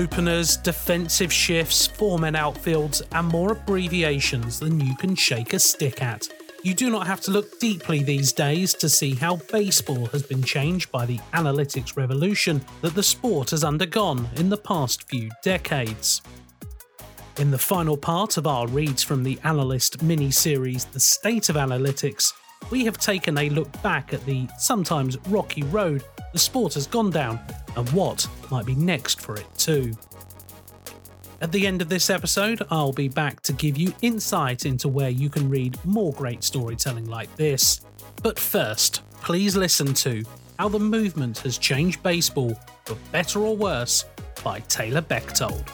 openers, defensive shifts, four men outfields, and more abbreviations than you can shake a stick at. You do not have to look deeply these days to see how baseball has been changed by the analytics revolution that the sport has undergone in the past few decades. In the final part of our reads from the Analyst mini series, The State of Analytics, we have taken a look back at the sometimes rocky road the sport has gone down and what might be next for it, too. At the end of this episode, I'll be back to give you insight into where you can read more great storytelling like this. But first, please listen to How the Movement Has Changed Baseball, for Better or Worse, by Taylor Bechtold.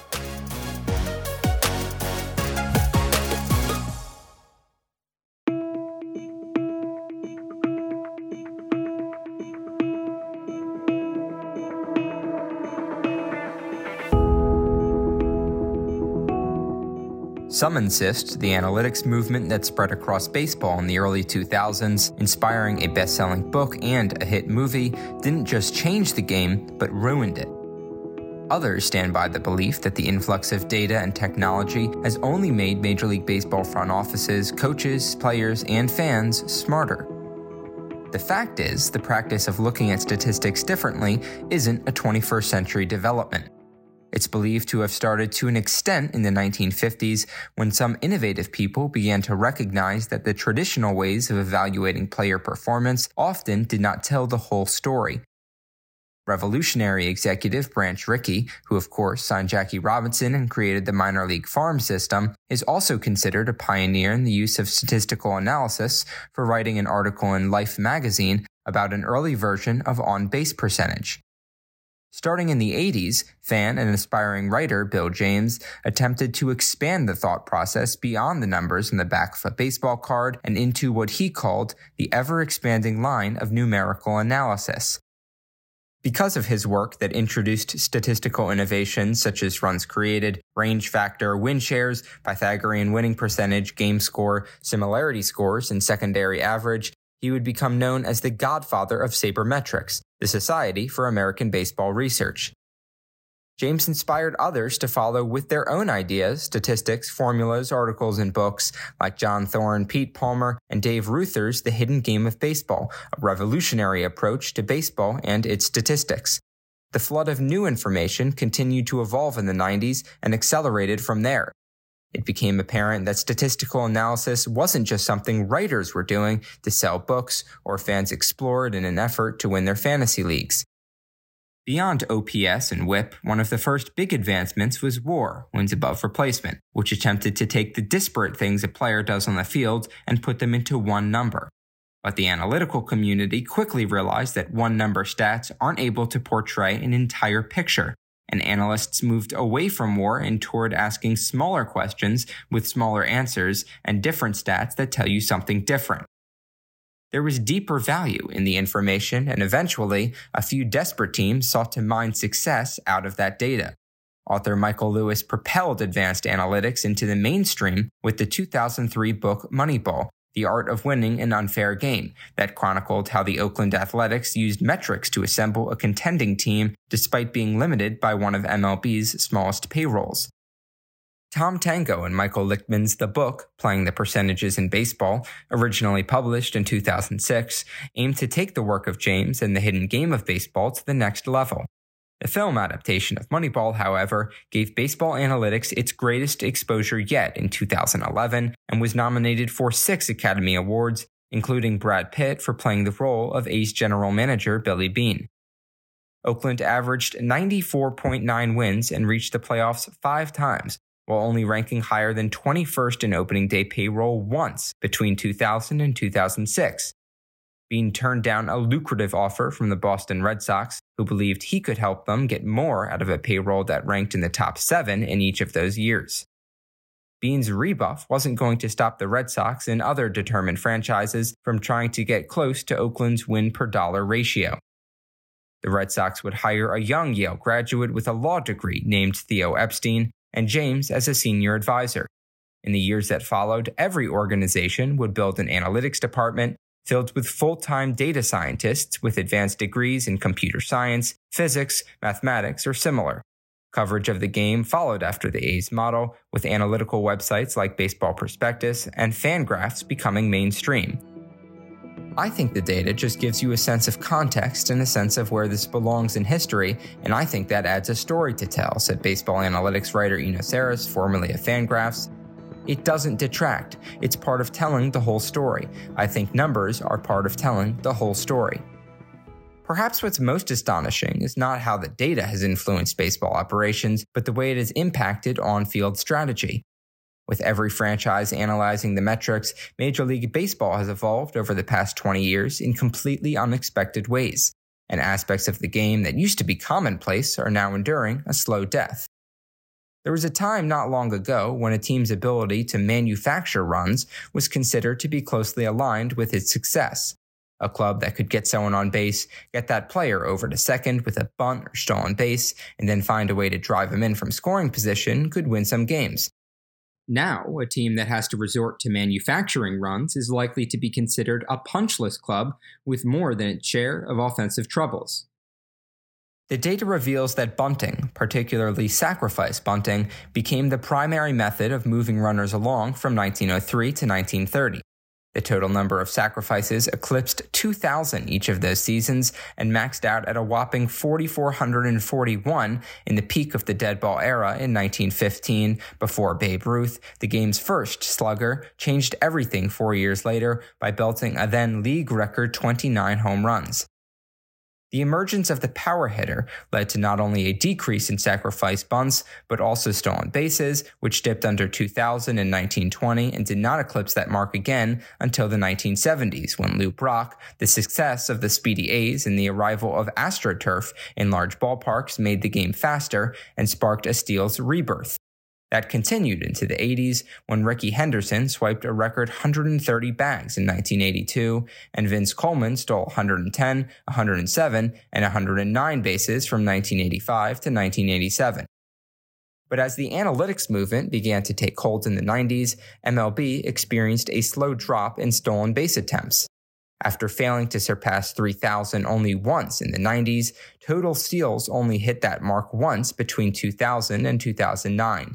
Some insist the analytics movement that spread across baseball in the early 2000s, inspiring a best selling book and a hit movie, didn't just change the game, but ruined it. Others stand by the belief that the influx of data and technology has only made Major League Baseball front offices, coaches, players, and fans smarter. The fact is, the practice of looking at statistics differently isn't a 21st century development. It's believed to have started to an extent in the 1950s when some innovative people began to recognize that the traditional ways of evaluating player performance often did not tell the whole story. Revolutionary executive Branch Rickey, who of course signed Jackie Robinson and created the minor league farm system, is also considered a pioneer in the use of statistical analysis for writing an article in Life magazine about an early version of on base percentage. Starting in the 80s, fan and aspiring writer Bill James attempted to expand the thought process beyond the numbers in the back of a baseball card and into what he called the ever expanding line of numerical analysis. Because of his work that introduced statistical innovations such as runs created, range factor, win shares, Pythagorean winning percentage, game score, similarity scores, and secondary average, he would become known as the godfather of sabermetrics, the Society for American Baseball Research. James inspired others to follow with their own ideas, statistics, formulas, articles, and books, like John Thorn, Pete Palmer, and Dave Reuther's The Hidden Game of Baseball, a revolutionary approach to baseball and its statistics. The flood of new information continued to evolve in the 90s and accelerated from there. It became apparent that statistical analysis wasn't just something writers were doing to sell books or fans explored in an effort to win their fantasy leagues. Beyond OPS and WHIP, one of the first big advancements was WAR, wins above replacement, which attempted to take the disparate things a player does on the field and put them into one number. But the analytical community quickly realized that one number stats aren't able to portray an entire picture, and analysts moved away from war and toward asking smaller questions with smaller answers and different stats that tell you something different. There was deeper value in the information, and eventually, a few desperate teams sought to mine success out of that data. Author Michael Lewis propelled advanced analytics into the mainstream with the 2003 book Moneyball, the Art of Winning an Unfair Game, that chronicled how the Oakland Athletics used metrics to assemble a contending team despite being limited by one of MLB's smallest payrolls. Tom Tango and Michael Lichtman's The Book, Playing the Percentages in Baseball, originally published in 2006, aimed to take the work of James and the hidden game of baseball to the next level. The film adaptation of Moneyball, however, gave baseball analytics its greatest exposure yet in 2011 and was nominated for six Academy Awards, including Brad Pitt for playing the role of A's general manager Billy Beane. Oakland averaged 94.9 wins and reached the playoffs five times, while only ranking higher than 21st in opening day payroll once between 2000 and 2006, Beane turned down a lucrative offer from the Boston Red Sox, who believed he could help them get more out of a payroll that ranked in the top seven in each of those years. Beane's rebuff wasn't going to stop the Red Sox and other determined franchises from trying to get close to Oakland's win per dollar ratio. The Red Sox would hire a young Yale graduate with a law degree named Theo Epstein and James as a senior advisor. In the years that followed, every organization would build an analytics department filled with full time data scientists with advanced degrees in computer science, physics, mathematics, or similar. Coverage of the game followed after the A's model, with analytical websites like Baseball Prospectus and Fangraphs becoming mainstream. I think the data just gives you a sense of context and a sense of where this belongs in history, and I think that adds a story to tell, said baseball analytics writer Eno Sarris, formerly of Fangraphs. It doesn't detract, it's part of telling the whole story. I think numbers are part of telling the whole story. Perhaps what's most astonishing is not how the data has influenced baseball operations, but the way it has impacted on field strategy. With every franchise analyzing the metrics, Major League Baseball has evolved over the past 20 years in completely unexpected ways, and aspects of the game that used to be commonplace are now enduring a slow death. There was a time not long ago when a team's ability to manufacture runs was considered to be closely aligned with its success. A club that could get someone on base, get that player over to second with a bunt or stolen base, and then find a way to drive him in from scoring position could win some games. Now, a team that has to resort to manufacturing runs is likely to be considered a punchless club with more than its share of offensive troubles. The data reveals that bunting, particularly sacrifice bunting, became the primary method of moving runners along from 1903 to 1930. The total number of sacrifices eclipsed 2,000 each of those seasons and maxed out at a whopping 4,441 in the peak of the dead ball era in 1915, before Babe Ruth, the game's first slugger, changed everything four years later by belting a then league record 29 home runs. The emergence of the power hitter led to not only a decrease in sacrifice bunts, but also stolen bases, which dipped under 2000 in 1920 and did not eclipse that mark again until the 1970s when Lou Brock, the success of the Speedy A's and the arrival of AstroTurf in large ballparks made the game faster and sparked a steal's rebirth. That continued into the 80s when Rickey Henderson swiped a record 130 bags in 1982, and Vince Coleman stole 110, 107, and 109 bases from 1985 to 1987. But as the analytics movement began to take hold in the 90s, MLB experienced a slow drop in stolen base attempts. After failing to surpass 3,000 only once in the 90s, total steals only hit that mark once between 2000 and 2009.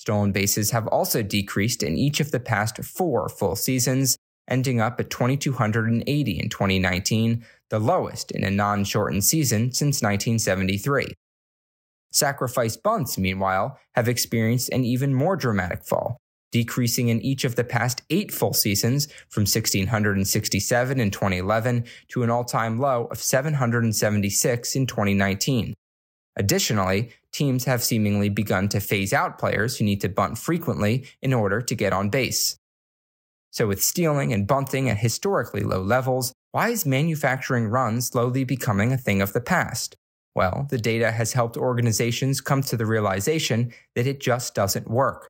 Stolen bases have also decreased in each of the past four full seasons, ending up at 2,280 in 2019, the lowest in a non shortened season since 1973. Sacrifice bunts, meanwhile, have experienced an even more dramatic fall, decreasing in each of the past eight full seasons from 1,667 in 2011 to an all time low of 776 in 2019. Additionally, teams have seemingly begun to phase out players who need to bunt frequently in order to get on base. So, with stealing and bunting at historically low levels, why is manufacturing runs slowly becoming a thing of the past? Well, the data has helped organizations come to the realization that it just doesn't work.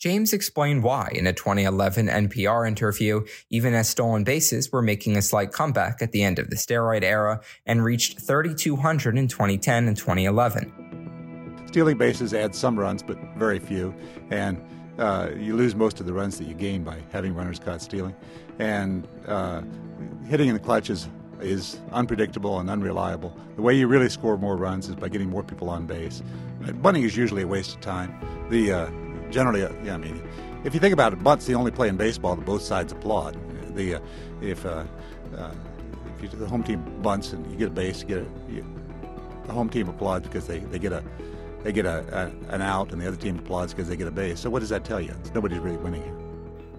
James explained why in a 2011 NPR interview, even as stolen bases were making a slight comeback at the end of the steroid era and reached 3,200 in 2010 and 2011. Stealing bases adds some runs, but very few, and uh, you lose most of the runs that you gain by having runners caught stealing. And uh, hitting in the clutch is, is unpredictable and unreliable. The way you really score more runs is by getting more people on base. Bunting is usually a waste of time. The uh, generally, uh, yeah, I mean, if you think about it, bunt's the only play in baseball that both sides applaud. The uh, if uh, uh, if you, the home team bunts and you get a base, you get a, you, the home team applauds because they, they get a they get a, a, an out, and the other team applauds because they get a base. So what does that tell you? Nobody's really winning here.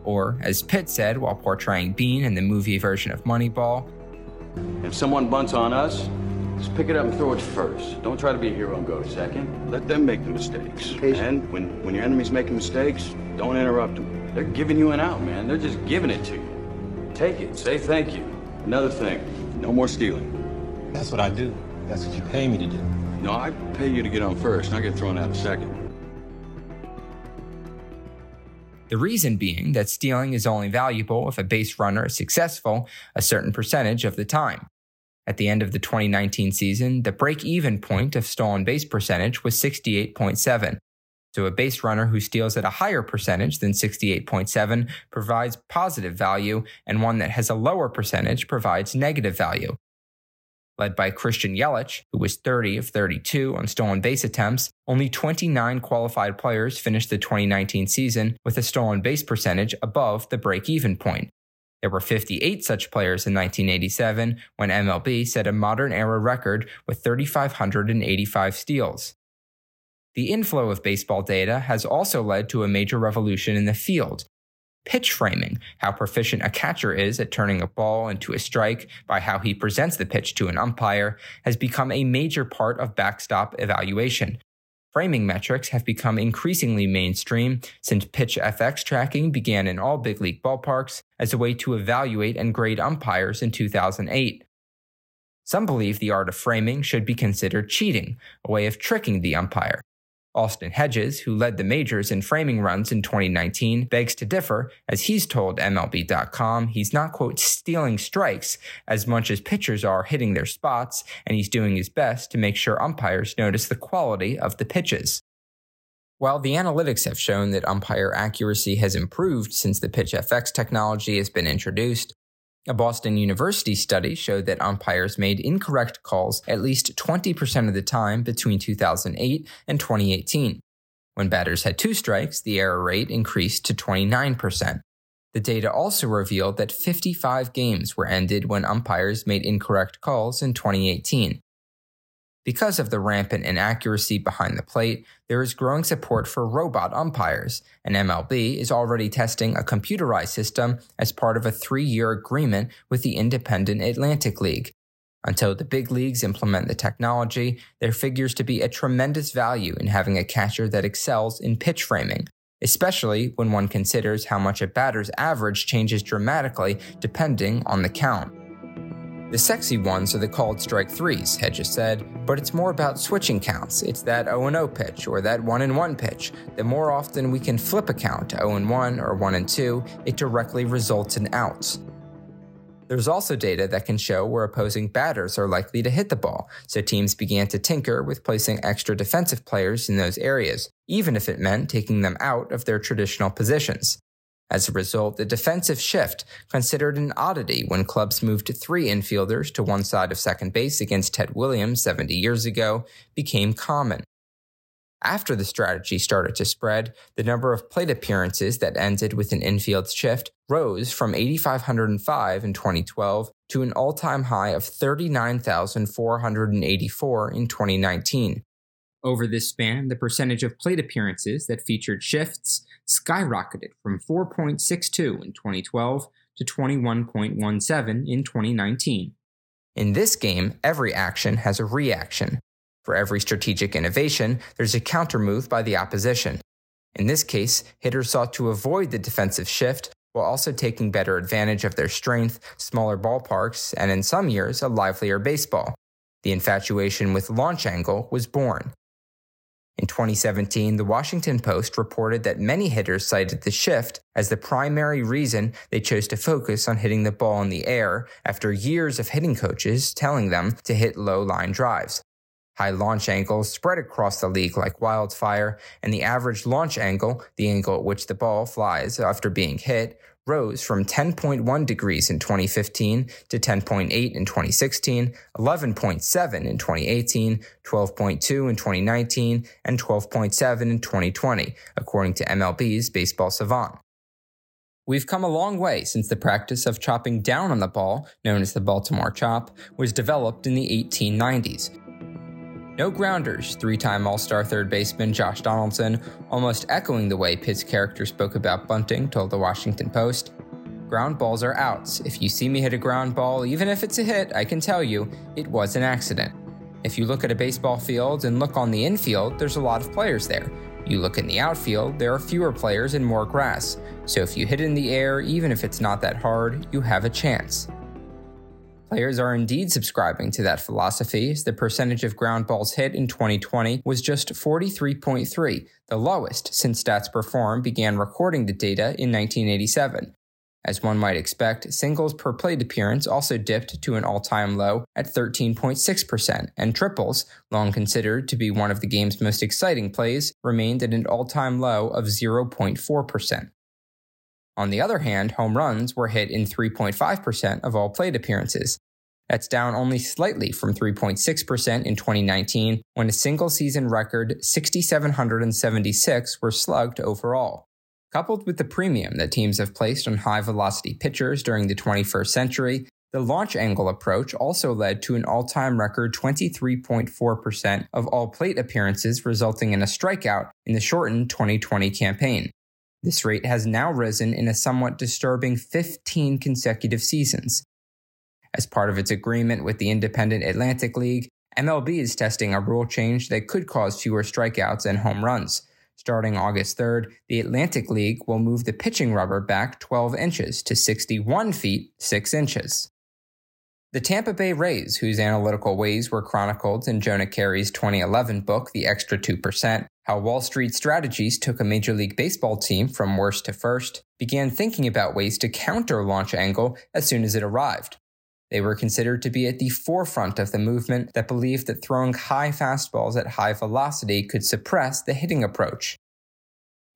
Or, as Pitt said while portraying Beane in the movie version of Moneyball, if someone bunts on us, just pick it up and throw it first. Don't try to be a hero and go second. Let them make the mistakes. And when, when your enemy's making mistakes, don't interrupt them. They're giving you an out, man. They're just giving it to you. Take it. Say thank you. Another thing, no more stealing. That's what I do. That's what you pay me to do. No, I pay you to get on first, and I get thrown out second. The reason being that stealing is only valuable if a base runner is successful a certain percentage of the time. At the end of the 2019 season, the break even point of stolen base percentage was 68.7. So a base runner who steals at a higher percentage than 68.7 provides positive value, and one that has a lower percentage provides negative value. Led by Christian Yelich, who was 30 of 32 on stolen base attempts, only 29 qualified players finished the 2019 season with a stolen base percentage above the break even point. There were 58 such players in 1987 when MLB set a modern era record with 3,585 steals. The inflow of baseball data has also led to a major revolution in the field, Pitch framing, how proficient a catcher is at turning a ball into a strike by how he presents the pitch to an umpire, has become a major part of backstop evaluation. Framing metrics have become increasingly mainstream since pitch FX tracking began in all big league ballparks as a way to evaluate and grade umpires in 2008. Some believe the art of framing should be considered cheating, a way of tricking the umpire. Austin Hedges, who led the majors in framing runs in 2019, begs to differ, as he's told MLB.com he's not, quote, stealing strikes as much as pitchers are hitting their spots, and he's doing his best to make sure umpires notice the quality of the pitches. While the analytics have shown that umpire accuracy has improved since the Pitch FX technology has been introduced, a Boston University study showed that umpires made incorrect calls at least 20% of the time between 2008 and 2018. When batters had two strikes, the error rate increased to 29%. The data also revealed that 55 games were ended when umpires made incorrect calls in 2018. Because of the rampant inaccuracy behind the plate, there is growing support for robot umpires, and MLB is already testing a computerized system as part of a three year agreement with the independent Atlantic League. Until the big leagues implement the technology, there figures to be a tremendous value in having a catcher that excels in pitch framing, especially when one considers how much a batter's average changes dramatically depending on the count. The sexy ones are the called strike threes, Hedges said, but it's more about switching counts. It's that 0 0 pitch or that 1 1 pitch. The more often we can flip a count to 0 1 or 1 2, it directly results in outs. There's also data that can show where opposing batters are likely to hit the ball, so teams began to tinker with placing extra defensive players in those areas, even if it meant taking them out of their traditional positions. As a result, the defensive shift, considered an oddity when clubs moved three infielders to one side of second base against Ted Williams 70 years ago, became common. After the strategy started to spread, the number of plate appearances that ended with an infield shift rose from 8,505 in 2012 to an all time high of 39,484 in 2019. Over this span, the percentage of plate appearances that featured shifts skyrocketed from 4.62 in 2012 to 21.17 in 2019. In this game, every action has a reaction. For every strategic innovation, there's a countermove by the opposition. In this case, hitters sought to avoid the defensive shift while also taking better advantage of their strength, smaller ballparks, and in some years, a livelier baseball. The infatuation with launch angle was born. In 2017, the Washington Post reported that many hitters cited the shift as the primary reason they chose to focus on hitting the ball in the air after years of hitting coaches telling them to hit low line drives. High launch angles spread across the league like wildfire, and the average launch angle, the angle at which the ball flies after being hit, rose from 10.1 degrees in 2015 to 10.8 in 2016, 11.7 in 2018, 12.2 in 2019, and 12.7 in 2020, according to MLB's Baseball Savant. We've come a long way since the practice of chopping down on the ball, known as the Baltimore chop, was developed in the 1890s. No grounders, three time All Star third baseman Josh Donaldson, almost echoing the way Pitt's character spoke about bunting, told the Washington Post. Ground balls are outs. If you see me hit a ground ball, even if it's a hit, I can tell you it was an accident. If you look at a baseball field and look on the infield, there's a lot of players there. You look in the outfield, there are fewer players and more grass. So if you hit in the air, even if it's not that hard, you have a chance. Players are indeed subscribing to that philosophy, as the percentage of ground balls hit in 2020 was just 43.3, the lowest since Stats Perform began recording the data in 1987. As one might expect, singles per plate appearance also dipped to an all time low at 13.6%, and triples, long considered to be one of the game's most exciting plays, remained at an all time low of 0.4%. On the other hand, home runs were hit in 3.5% of all plate appearances. That's down only slightly from 3.6% in 2019, when a single season record 6,776 were slugged overall. Coupled with the premium that teams have placed on high velocity pitchers during the 21st century, the launch angle approach also led to an all time record 23.4% of all plate appearances, resulting in a strikeout in the shortened 2020 campaign. This rate has now risen in a somewhat disturbing 15 consecutive seasons. As part of its agreement with the independent Atlantic League, MLB is testing a rule change that could cause fewer strikeouts and home runs. Starting August 3rd, the Atlantic League will move the pitching rubber back 12 inches to 61 feet 6 inches. The Tampa Bay Rays, whose analytical ways were chronicled in Jonah Keri's 2011 book, The Extra 2%, How Wall Street Strategies Took a Major League Baseball Team from Worst to First, began thinking about ways to counter launch angle as soon as it arrived. They were considered to be at the forefront of the movement that believed that throwing high fastballs at high velocity could suppress the hitting approach.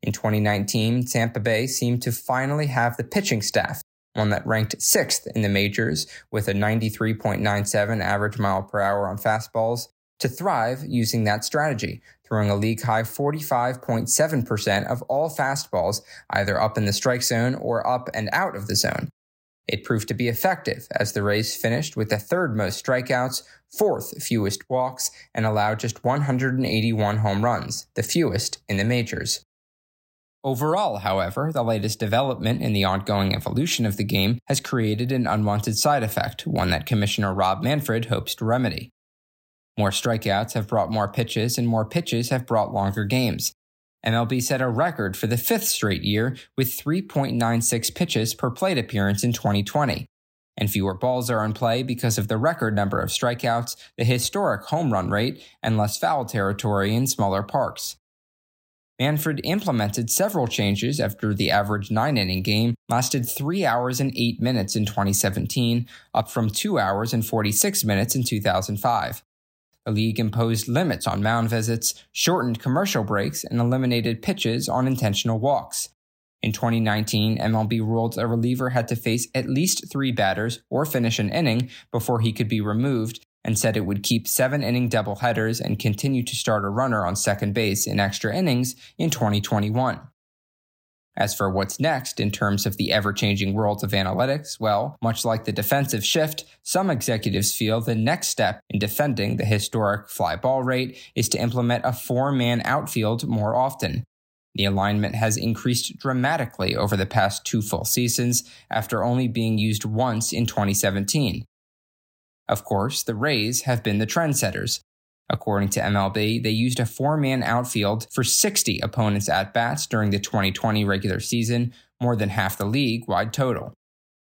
In 2019, Tampa Bay seemed to finally have the pitching staff, one that ranked sixth in the majors with a 93.97 average mile per hour on fastballs, to thrive using that strategy, throwing a league high 45.7% of all fastballs either up in the strike zone or up and out of the zone. It proved to be effective as the Rays finished with the third most strikeouts, fourth fewest walks, and allowed just 181 home runs, the fewest in the majors. Overall, however, the latest development in the ongoing evolution of the game has created an unwanted side effect, one that Commissioner Rob Manfred hopes to remedy. More strikeouts have brought more pitches, and more pitches have brought longer games, MLB set a record for the fifth straight year with 3.96 pitches per plate appearance in 2020. And fewer balls are in play because of the record number of strikeouts, the historic home run rate, and less foul territory in smaller parks. Manfred implemented several changes after the average nine inning game lasted 3 hours and 8 minutes in 2017, up from 2 hours and 46 minutes in 2005. The league imposed limits on mound visits, shortened commercial breaks, and eliminated pitches on intentional walks. In 2019, MLB ruled a reliever had to face at least three batters or finish an inning before he could be removed, and said it would keep seven inning doubleheaders and continue to start a runner on second base in extra innings in 2021. As for what's next in terms of the ever changing world of analytics, well, much like the defensive shift, some executives feel the next step in defending the historic fly ball rate is to implement a four man outfield more often. The alignment has increased dramatically over the past two full seasons after only being used once in 2017. Of course, the Rays have been the trendsetters, According to MLB, they used a four man outfield for 60 opponents' at bats during the 2020 regular season, more than half the league wide total.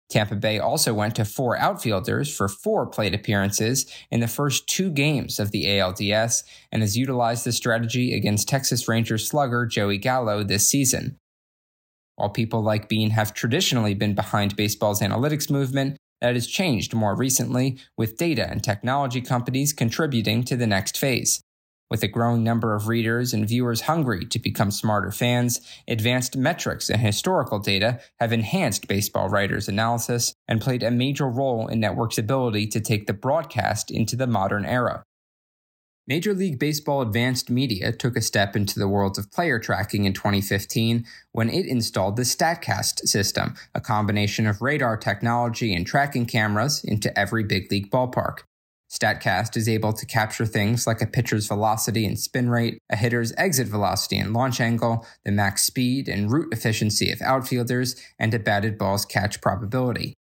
Tampa Bay also went to four outfielders for four plate appearances in the first two games of the ALDS and has utilized the strategy against Texas Rangers slugger Joey Gallo this season. While people like Beane have traditionally been behind baseball's analytics movement, that has changed more recently, with data and technology companies contributing to the next phase. With a growing number of readers and viewers hungry to become smarter fans, advanced metrics and historical data have enhanced baseball writers' analysis and played a major role in networks' ability to take the broadcast into the modern era. Major League Baseball Advanced Media took a step into the world of player tracking in 2015 when it installed the StatCast system, a combination of radar technology and tracking cameras into every big league ballpark. StatCast is able to capture things like a pitcher's velocity and spin rate, a hitter's exit velocity and launch angle, the max speed and route efficiency of outfielders, and a batted ball's catch probability.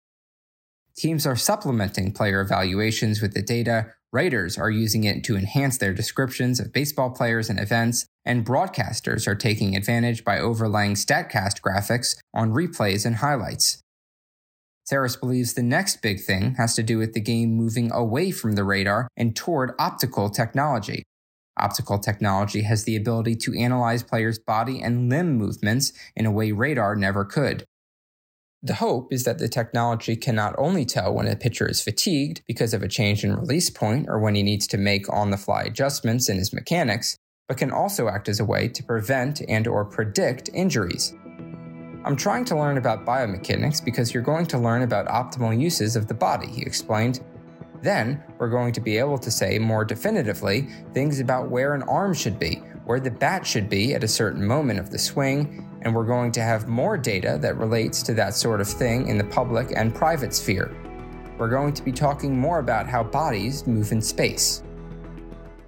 Teams are supplementing player evaluations with the data, Writers are using it to enhance their descriptions of baseball players and events, and broadcasters are taking advantage by overlaying StatCast graphics on replays and highlights. Sarris believes the next big thing has to do with the game moving away from the radar and toward optical technology. Optical technology has the ability to analyze players' body and limb movements in a way radar never could. The hope is that the technology can not only tell when a pitcher is fatigued because of a change in release point or when he needs to make on-the-fly adjustments in his mechanics, but can also act as a way to prevent and or predict injuries. I'm trying to learn about biomechanics because you're going to learn about optimal uses of the body, he explained. Then, we're going to be able to say more definitively things about where an arm should be, where the bat should be at a certain moment of the swing, and we're going to have more data that relates to that sort of thing in the public and private sphere. We're going to be talking more about how bodies move in space.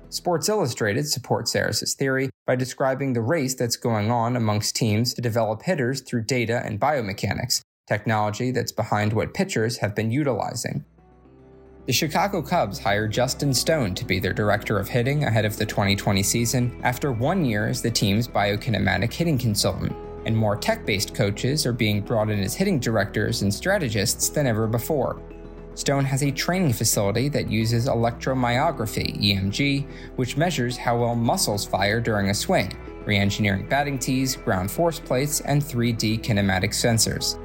Sports Illustrated supports Sarris's theory by describing the race that's going on amongst teams to develop hitters through data and biomechanics, technology that's behind what pitchers have been utilizing. The Chicago Cubs hired Justin Stone to be their director of hitting ahead of the 2020 season after one year as the team's biokinematic hitting consultant, and more tech based coaches are being brought in as hitting directors and strategists than ever before. Stone has a training facility that uses electromyography, EMG, which measures how well muscles fire during a swing, re engineering batting tees, ground force plates, and 3D kinematic sensors.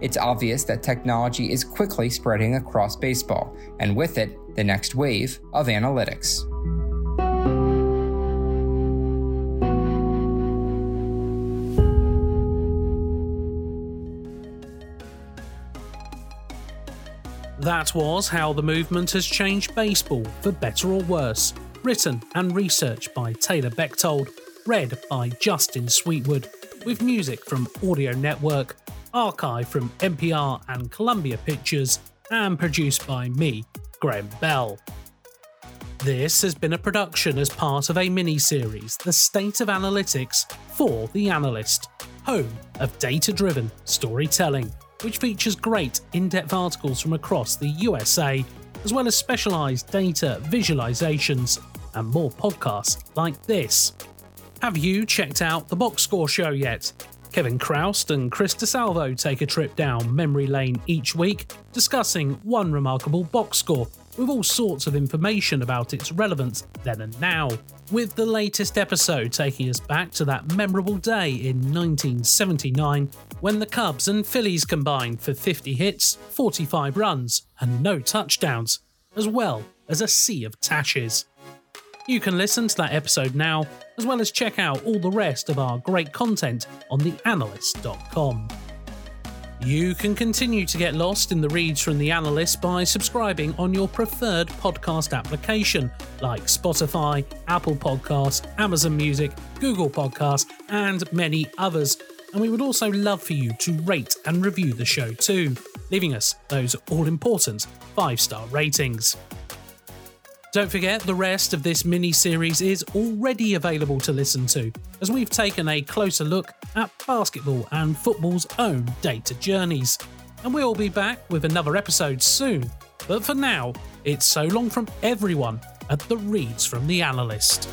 It's obvious that technology is quickly spreading across baseball, and with it, the next wave of analytics. That was How the Movement Has Changed Baseball for Better or Worse, written and researched by Taylor Bechtold, read by Justin Sweetwood, with music from Audio Network archived from NPR and Columbia Pictures, and produced by me, Graham Bell. This has been a production as part of a mini series, The State of Analytics for The Analyst, home of data driven storytelling, which features great in depth articles from across the USA, as well as specialised data visualizations and more podcasts like this. Have you checked out the Box Score Show yet? Kevin Kraust and Chris DeSalvo take a trip down memory lane each week, discussing one remarkable box score with all sorts of information about its relevance then and now. With the latest episode taking us back to that memorable day in 1979 when the Cubs and Phillies combined for 50 hits, 45 runs, and no touchdowns, as well as a sea of tashes. You can listen to that episode now, as well as check out all the rest of our great content on theanalyst.com. You can continue to get lost in the reads from The Analyst by subscribing on your preferred podcast application like Spotify, Apple Podcasts, Amazon Music, Google Podcasts, and many others. And we would also love for you to rate and review the show too, leaving us those all important five star ratings. Don't forget, the rest of this mini series is already available to listen to, as we've taken a closer look at basketball and football's own data journeys. And we'll be back with another episode soon. But for now, it's so long from everyone at the Reads from the Analyst.